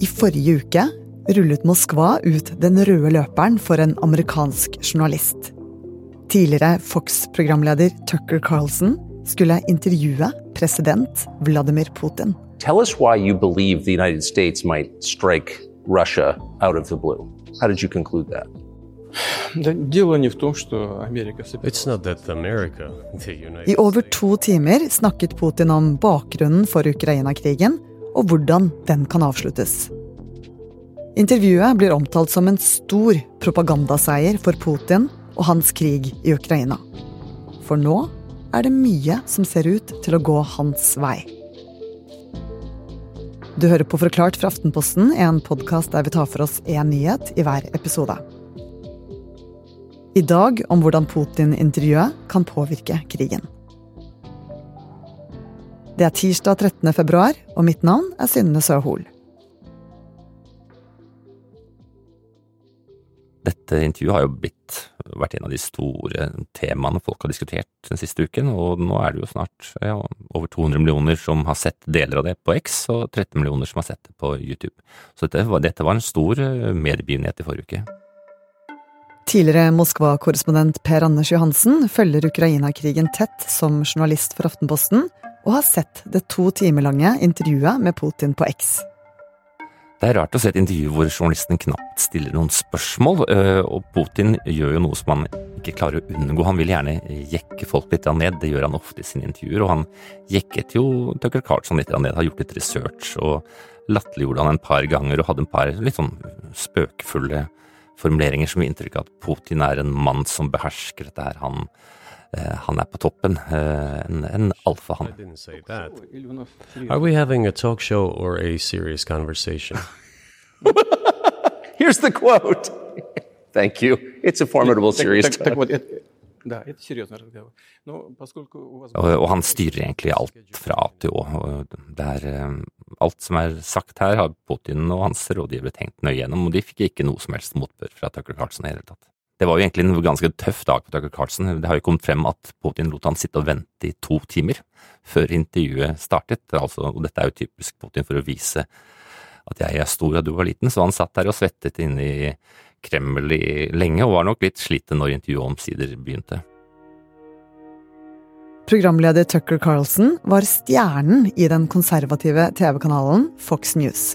I forrige uke rullet Moskva ut den røde løperen for en amerikansk journalist. Tidligere Fox-programleder Tucker Carlson skulle intervjue president Vladimir Putin. Tell us why you believe the United States might strike Russia out of the blue. How did you conclude that? I over to timer snakket Putin om bakgrunnen for Ukraina-krigen og hvordan den kan avsluttes. Intervjuet blir omtalt som en stor propagandaseier for Putin og hans krig i Ukraina. For nå er det mye som ser ut til å gå hans vei. Du hører på Forklart fra Aftenposten, en podkast der vi tar for oss én nyhet i hver episode. I dag om hvordan Putin-intervjuet kan påvirke krigen. Det er tirsdag 13. februar, og mitt navn er Synne Søhol. Dette intervjuet har jo blitt, vært en av de store temaene folk har diskutert den siste uken, og nå er det jo snart ja, over 200 millioner som har sett deler av det på X, og 13 millioner som har sett det på YouTube. Så dette var, dette var en stor eh, mediebegivenhet i forrige uke. Tidligere Moskva-korrespondent Per Anders Johansen følger Ukraina-krigen tett som journalist for Aftenposten, og har sett det to timer lange intervjuet med Putin på X. Det er rart å se et intervju hvor journalisten knapt stiller noen spørsmål, øh, og Putin gjør jo noe som han ikke klarer å unngå. Han vil gjerne jekke folk litt ned, det gjør han ofte i sine intervjuer, og han jekket jo Tucker Carlson litt ned, har gjort litt research og latterliggjorde han en par ganger og hadde en par litt sånn spøkefulle formuleringer som gir inntrykk av at Putin er en mann som behersker dette her. Han, eh, han er på toppen. eh, En, en overfor ham. Are we having a talk show or a serious conversation? Here's the quote. Thank you. It's a formidable series. Og han styrer egentlig alt fra A til Å. Det er um, alt som er sagt her, har Putin og hans rådgivere tenkt nøye gjennom, og de fikk ikke noe som helst motbør fra Tucker Carlsen i det hele tatt. Det var jo egentlig en ganske tøff dag på Tucker Carlson. Det har jo kommet frem at Putin lot han sitte og vente i to timer før intervjuet startet. Altså, og dette er jo typisk Putin for å vise at jeg er stor og du var liten, så han satt der og svettet inne i Kreml i lenge, og var nok litt sliten når intervjuet omsider begynte. Programleder Tucker Carlson var stjernen i den konservative TV-kanalen Fox News.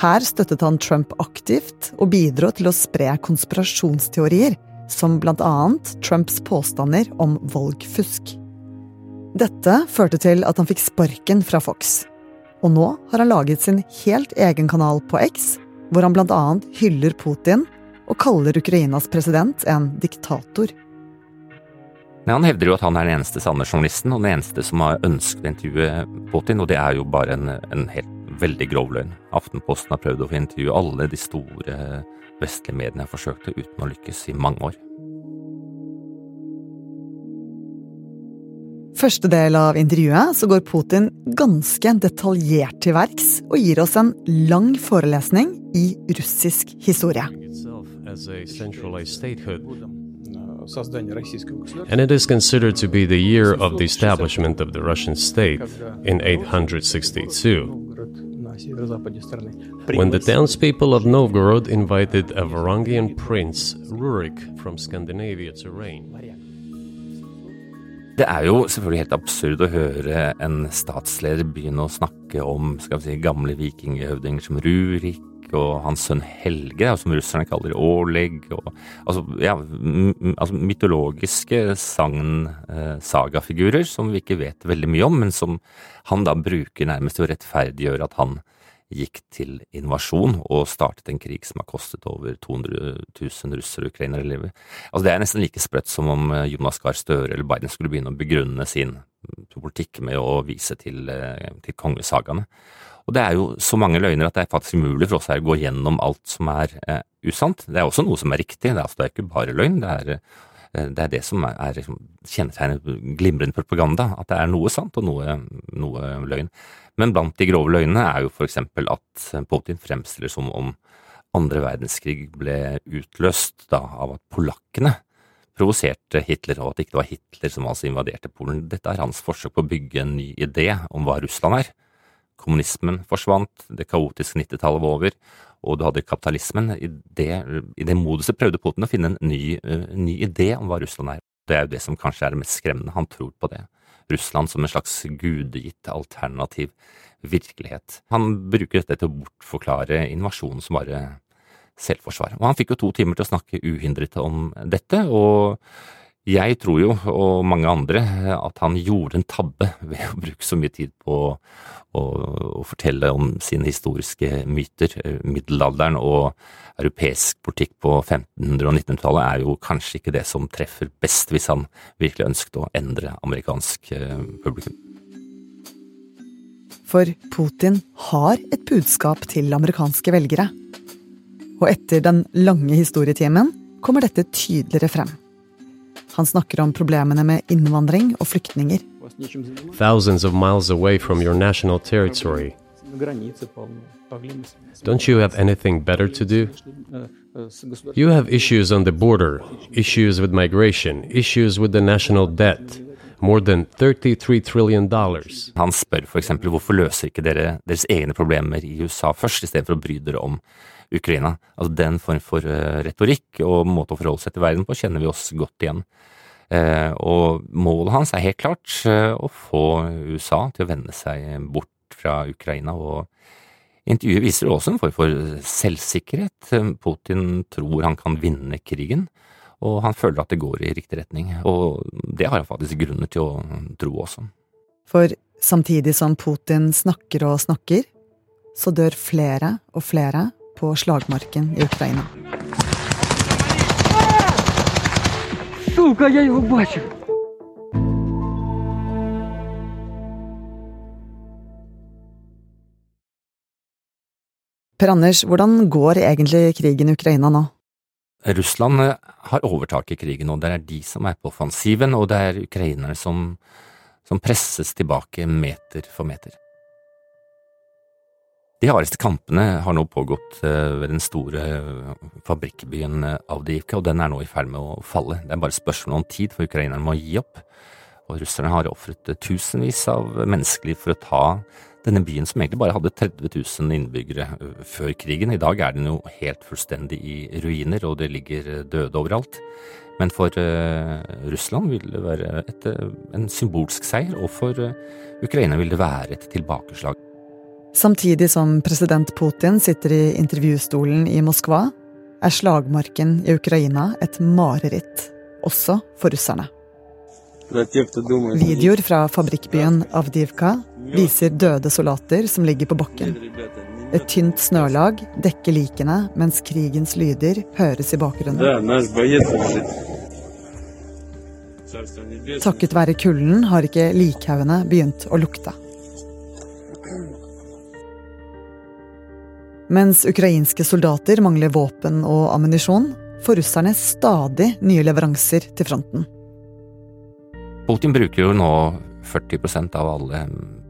Her støttet han Trump aktivt og bidro til å spre konspirasjonsteorier, som annet Trumps påstander om valgfusk. Dette førte til at han fikk sparken fra Fox. Og nå har han laget sin helt egen kanal på X, hvor han annet hyller Putin og kaller Ukrainas president en diktator. Men han hevder jo at han er den eneste sanne journalisten, og den eneste som har ønsket å intervjue Putin, og det er jo bare en, en helt veldig grov løgn. Aftenposten har prøvd å få intervjue alle de store eh, vestlige mediene har forsøkt det uten å lykkes i mange år. Første del av intervjuet så går Putin ganske detaljert til verks og gir oss en lang forelesning i russisk historie. And it is considered to be the year of the establishment of the Russian state in 862. When the townspeople of Novgorod invited a Varangian prince, Rurik, from Scandinavia to reign. Det er jo selvfølgelig helt absurd å høre en statsleder begynne å snakke om skal vi si, gamle vikinghøvdinger som Rurik og hans sønn Helge, altså, som russerne kaller Årlegg. Altså, ja, altså mytologiske sagn-sagafigurer eh, som vi ikke vet veldig mye om, men som han da bruker nærmest til å rettferdiggjøre at han gikk til invasjon og startet en krig som har kostet over 200 000 russere og ukrainere livet. Altså Det er nesten like sprøtt som om eh, Jonas Gahr Støre eller Biden skulle begynne å begrunne sin politikk med å vise til, eh, til kongesagaene. Og det er jo så mange løgner at det er faktisk umulig for oss her å gå gjennom alt som er eh, usant. Det er også noe som er riktig, det er, altså, det er ikke bare løgn. Det er, eh, det er det som er, er liksom, kjennetegnet glimrende propaganda, at det er noe sant og noe, noe løgn. Men blant de grove løgnene er jo eksempel at Putin fremstiller som om andre verdenskrig ble utløst da av at polakkene provoserte Hitler, og at det ikke var Hitler som altså invaderte Polen. Dette er hans forsøk på å bygge en ny idé om hva Russland er. kommunismen forsvant, det kaotiske 90-tallet var over, og du hadde kapitalismen. I det, i det moduset prøvde Putin å finne en ny, uh, ny idé om hva Russland er. Det er jo det som kanskje er det mest skremmende. Han tror på det. Russland som en slags gudegitt alternativ virkelighet. Han bruker dette til å bortforklare invasjonen som bare selvforsvar. Og han fikk jo to timer til å snakke uhindret om dette, og jeg tror jo, og mange andre, at han gjorde en tabbe ved å bruke så mye tid på å, å fortelle om sine historiske myter. Middelalderen og europeisk politikk på 1500- og 1900-tallet er jo kanskje ikke det som treffer best, hvis han virkelig ønsket å endre amerikansk eh, publikum. For Putin har et budskap til amerikanske velgere. Og etter den lange historietimen kommer dette tydeligere frem. Han snakker om problemene med innvandring og flyktninger. Thousands of miles away from your national territory. Don't you have anything better to do? You have issues on the border, issues with migration, issues with the national debt. More than 33 trillion dollars. Han spør f.eks. hvorfor løser ikke dere deres egne problemer i USA først, istedenfor å bry dere om Ukraina. Altså Den form for uh, retorikk og måte å forholde seg til verden på kjenner vi oss godt igjen. Uh, og målet hans er helt klart uh, å få USA til å vende seg bort fra Ukraina. og Intervjuet viser også en form for selvsikkerhet. Putin tror han kan vinne krigen, og han føler at det går i riktig retning. Og det har han faktisk grunner til å tro også. For samtidig som Putin snakker og snakker, så dør flere og flere på slagmarken i Ukraina. Per Anders, hvordan går egentlig krigen i Ukraina nå? Russland eh, har overtaket i krigen, og det er de som er på offensiven, og det er ukrainerne som, som presses tilbake meter for meter. De hardeste kampene har nå pågått eh, ved den store eh, fabrikkbyen Avdivka, og den er nå i ferd med å falle. Det er bare spørsmål om tid for ukrainerne må gi opp. Og russerne har ofret tusenvis av menneskeliv for å ta denne byen som egentlig bare hadde 30 000 innbyggere før krigen. I dag er den jo helt fullstendig i ruiner, og det ligger døde overalt. Men for uh, Russland vil det være et, en symbolsk seier, og for uh, Ukraina vil det være et tilbakeslag. Samtidig som president Putin sitter i intervjustolen i Moskva, er slagmarken i Ukraina et mareritt, også for russerne. Videoer fra fabrikkbyen Avdivka viser døde soldater som ligger på bakken. Et tynt snølag dekker likene mens krigens lyder høres i bakgrunnen. Takket være kulden har ikke likhaugene begynt å lukte. Mens ukrainske soldater mangler våpen og ammunisjon, får russerne stadig nye leveranser til fronten. Putin bruker jo nå 40% av alle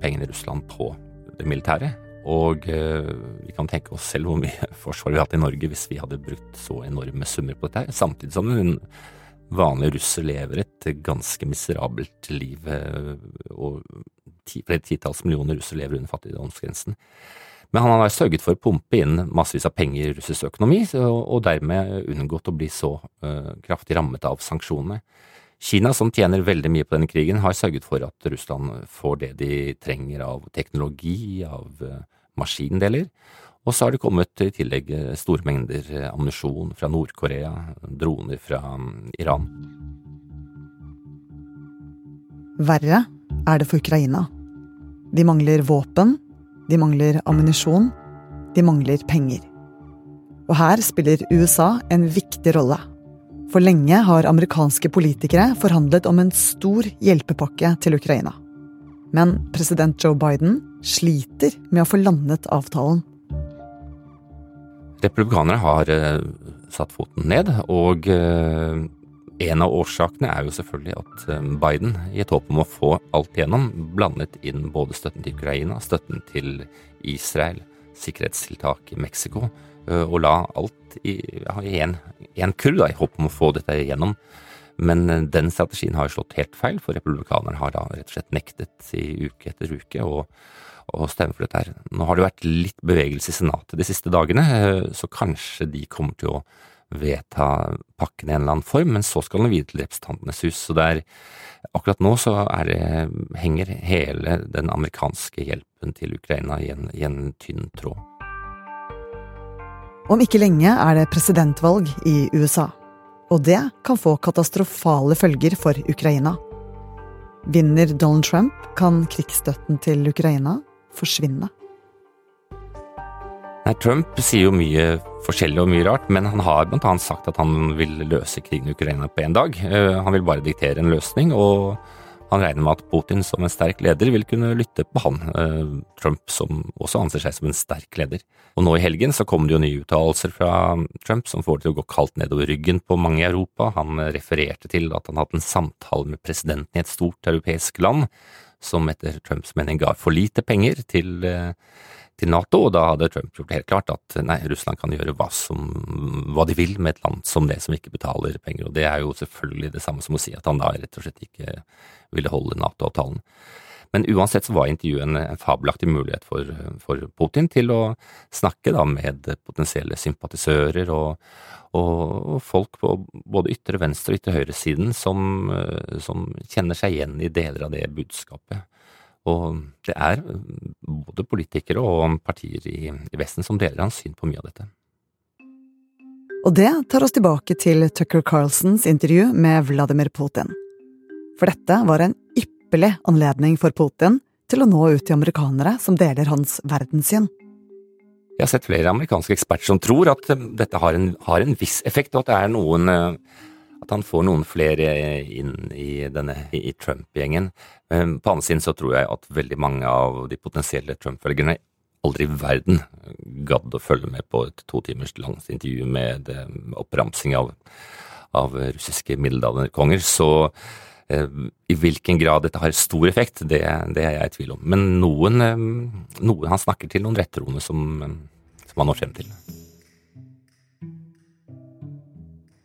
pengene i Russland på det militære. Og eh, vi kan tenke oss selv hvor mye forsvar vi hadde hatt i Norge hvis vi hadde brukt så enorme summer på dette. Samtidig som en vanlig russer lever et ganske miserabelt liv. Eh, og flere titalls millioner russere lever under fattigdomsgrensen. Men han har sørget for å pumpe inn massevis av penger i russisk økonomi, og dermed unngått å bli så uh, kraftig rammet av sanksjonene. Kina, som tjener veldig mye på denne krigen, har sørget for at Russland får det de trenger av teknologi, av uh, maskindeler. Og så har det kommet i tillegg store mengder ammunisjon fra Nord-Korea, droner fra um, Iran. Verre er det for Ukraina. De mangler våpen, de mangler ammunisjon. De mangler penger. Og her spiller USA en viktig rolle. For lenge har amerikanske politikere forhandlet om en stor hjelpepakke til Ukraina. Men president Joe Biden sliter med å få landet avtalen. Republikanere har uh, satt foten ned, og uh, en av årsakene er jo selvfølgelig at eh, Biden, i et håp om å få alt igjennom, blandet inn både støtten til Ukraina, støtten til Israel, sikkerhetstiltak i Mexico, eh, og la alt i én ja, kurv, i håp om å få dette igjennom. Men eh, den strategien har jo slått helt feil, for republikanerne har da rett og slett nektet i uke etter uke å, stemme for dette her. Nå har det vært litt bevegelse i Senatet de siste dagene, så kanskje de kommer til å vedta pakken i en eller annen form, men så skal den videre til Representantenes hus. Så det er, akkurat nå så det, henger hele den amerikanske hjelpen til Ukraina i en, i en tynn tråd. Om ikke lenge er det presidentvalg i USA, og det kan få katastrofale følger for Ukraina. Vinner Donald Trump, kan krigsstøtten til Ukraina forsvinne. Nei, Trump sier jo mye forskjellig og mye rart, men han har blant annet sagt at han vil løse krigen i Ukraina på én dag. Eh, han vil bare diktere en løsning, og han regner med at Putin som en sterk leder vil kunne lytte på han, eh, Trump som også anser seg som en sterk leder. Og nå i helgen så kom det jo nye uttalelser fra Trump som får det til å gå kaldt nedover ryggen på mange i Europa. Han refererte til at han hadde en samtale med presidenten i et stort europeisk land, som etter Trumps mening ga for lite penger til eh, til Nato, og da hadde Trump gjort det helt klart at nei, Russland kan gjøre hva, som, hva de vil med et land som det som ikke betaler penger. Og det er jo selvfølgelig det samme som å si at han da rett og slett ikke ville holde Nato-avtalen. Men uansett så var intervjuet en, fabelaktig mulighet for, for, Putin til å snakke da med potensielle sympatisører og, og, folk på både ytre venstre og ytre høyresiden som, som kjenner seg igjen i deler av det budskapet. Og det er både politikere og partier i, i Vesten som deler hans syn på mye av dette. Og det tar oss tilbake til Tucker Carlsons intervju med Vladimir Putin. For dette var en ypperlig anledning for Putin til å nå ut til amerikanere som deler hans verdenssyn. Jeg har sett flere amerikanske eksperter som tror at dette har en, har en viss effekt, og at noen eh, at han får noen flere inn i, i Trump-gjengen. På annen side så tror jeg at veldig mange av de potensielle Trump-følgerne aldri i verden gadd å følge med på et to timers langt intervju med oppramsing av, av russiske middelalderkonger. Så eh, i hvilken grad dette har stor effekt, det, det, er jeg i tvil om. Men noen, eh, noen han snakker til noen rettroende som, som han når frem til.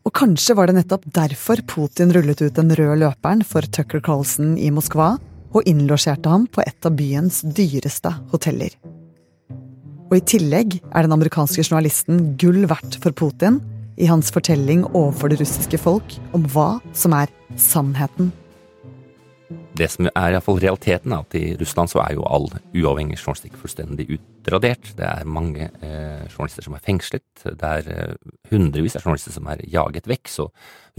Og kanskje var det nettopp derfor Putin rullet ut den røde løperen for Tucker Carlson i Moskva og innlosjerte ham på et av byens dyreste hoteller. Og i tillegg er den amerikanske journalisten gull verdt for Putin i hans fortelling overfor det russiske folk om hva som er sannheten det som er iallfall realiteten, er at i Russland så er jo all uavhengig journalistikk fullstendig utradert. Det er mange eh, journalister som er fengslet. Det er eh, hundrevis av journalister som er jaget vekk. Så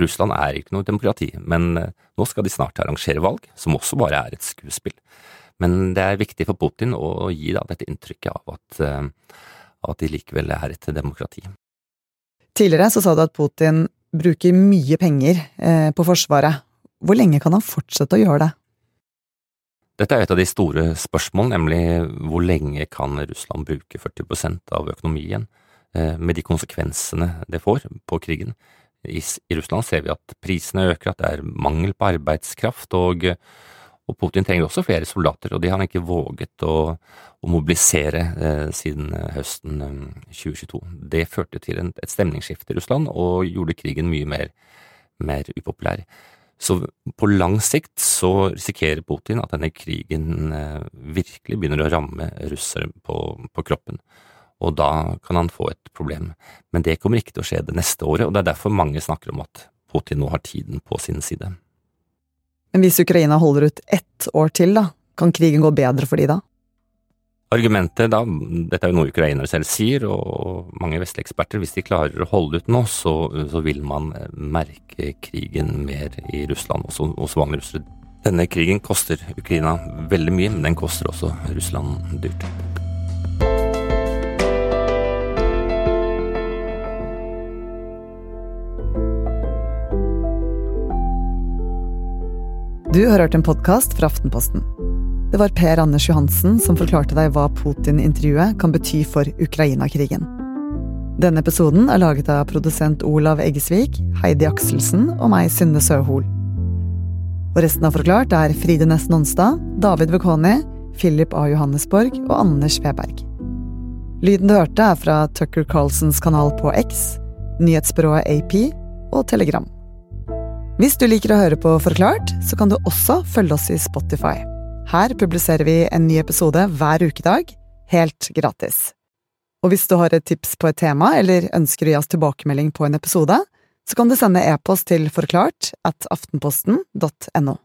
Russland er ikke noe demokrati. Men eh, nå skal de snart arrangere valg, som også bare er et skuespill. Men det er viktig for Putin å gi da, dette inntrykket av at, eh, at de likevel er et demokrati. Tidligere så sa du at Putin bruker mye penger eh, på Forsvaret. Hvor lenge kan han fortsette å gjøre det? Dette er et av de store spørsmålene, nemlig hvor lenge kan Russland bruke 40% av økonomien, eh, med de konsekvensene det får på krigen. I, Russland ser vi at prisene øker, at det er mangel på arbeidskraft, og, og Putin trenger også flere soldater, og de har han ikke våget å, å mobilisere eh, siden høsten 2022. Eh, det førte til et stemningsskifte i Russland og gjorde krigen mye mer, mer upopulær. Så på lang sikt så risikerer Putin at denne krigen eh, virkelig begynner å ramme russere på, på, kroppen. Og da kan han få et problem. Men det kommer ikke til å skje det neste året, og det er derfor mange snakker om at Putin nå har tiden på sin side. Men hvis Ukraina holder ut ett år til, da, kan krigen gå bedre for de da? Argumentet da, dette er jo noe ukrainere selv sier, og mange vestlige eksperter, hvis de klarer å holde ut nå, så, så vil man merke krigen mer i Russland, også hos vanlige russere. Denne krigen koster Ukraina veldig mye, men den koster også Russland dyrt. Du har hørt en podkast fra Aftenposten. Det var Per Anders Johansen som forklarte deg hva Putin-intervjuet kan bety for Ukraina-krigen. Denne episoden er laget av produsent Olav Eggesvik, Heidi Akselsen og meg, Synne Søhol. Og resten av Forklart er Fride Næss Nonstad, David Vekoni, Philip A. Johannesborg og Anders Weberg. Lyden du hørte, er fra Tucker Carlsons kanal på X, nyhetsbyrået AP og Telegram. Hvis du liker å høre på Forklart, så kan du også følge oss i Spotify. Her publiserer vi en ny episode hver ukedag, helt gratis. Og hvis du har et tips på et tema, eller ønsker å gi oss tilbakemelding på en episode, så kan du sende e-post til forklart at aftenposten.no.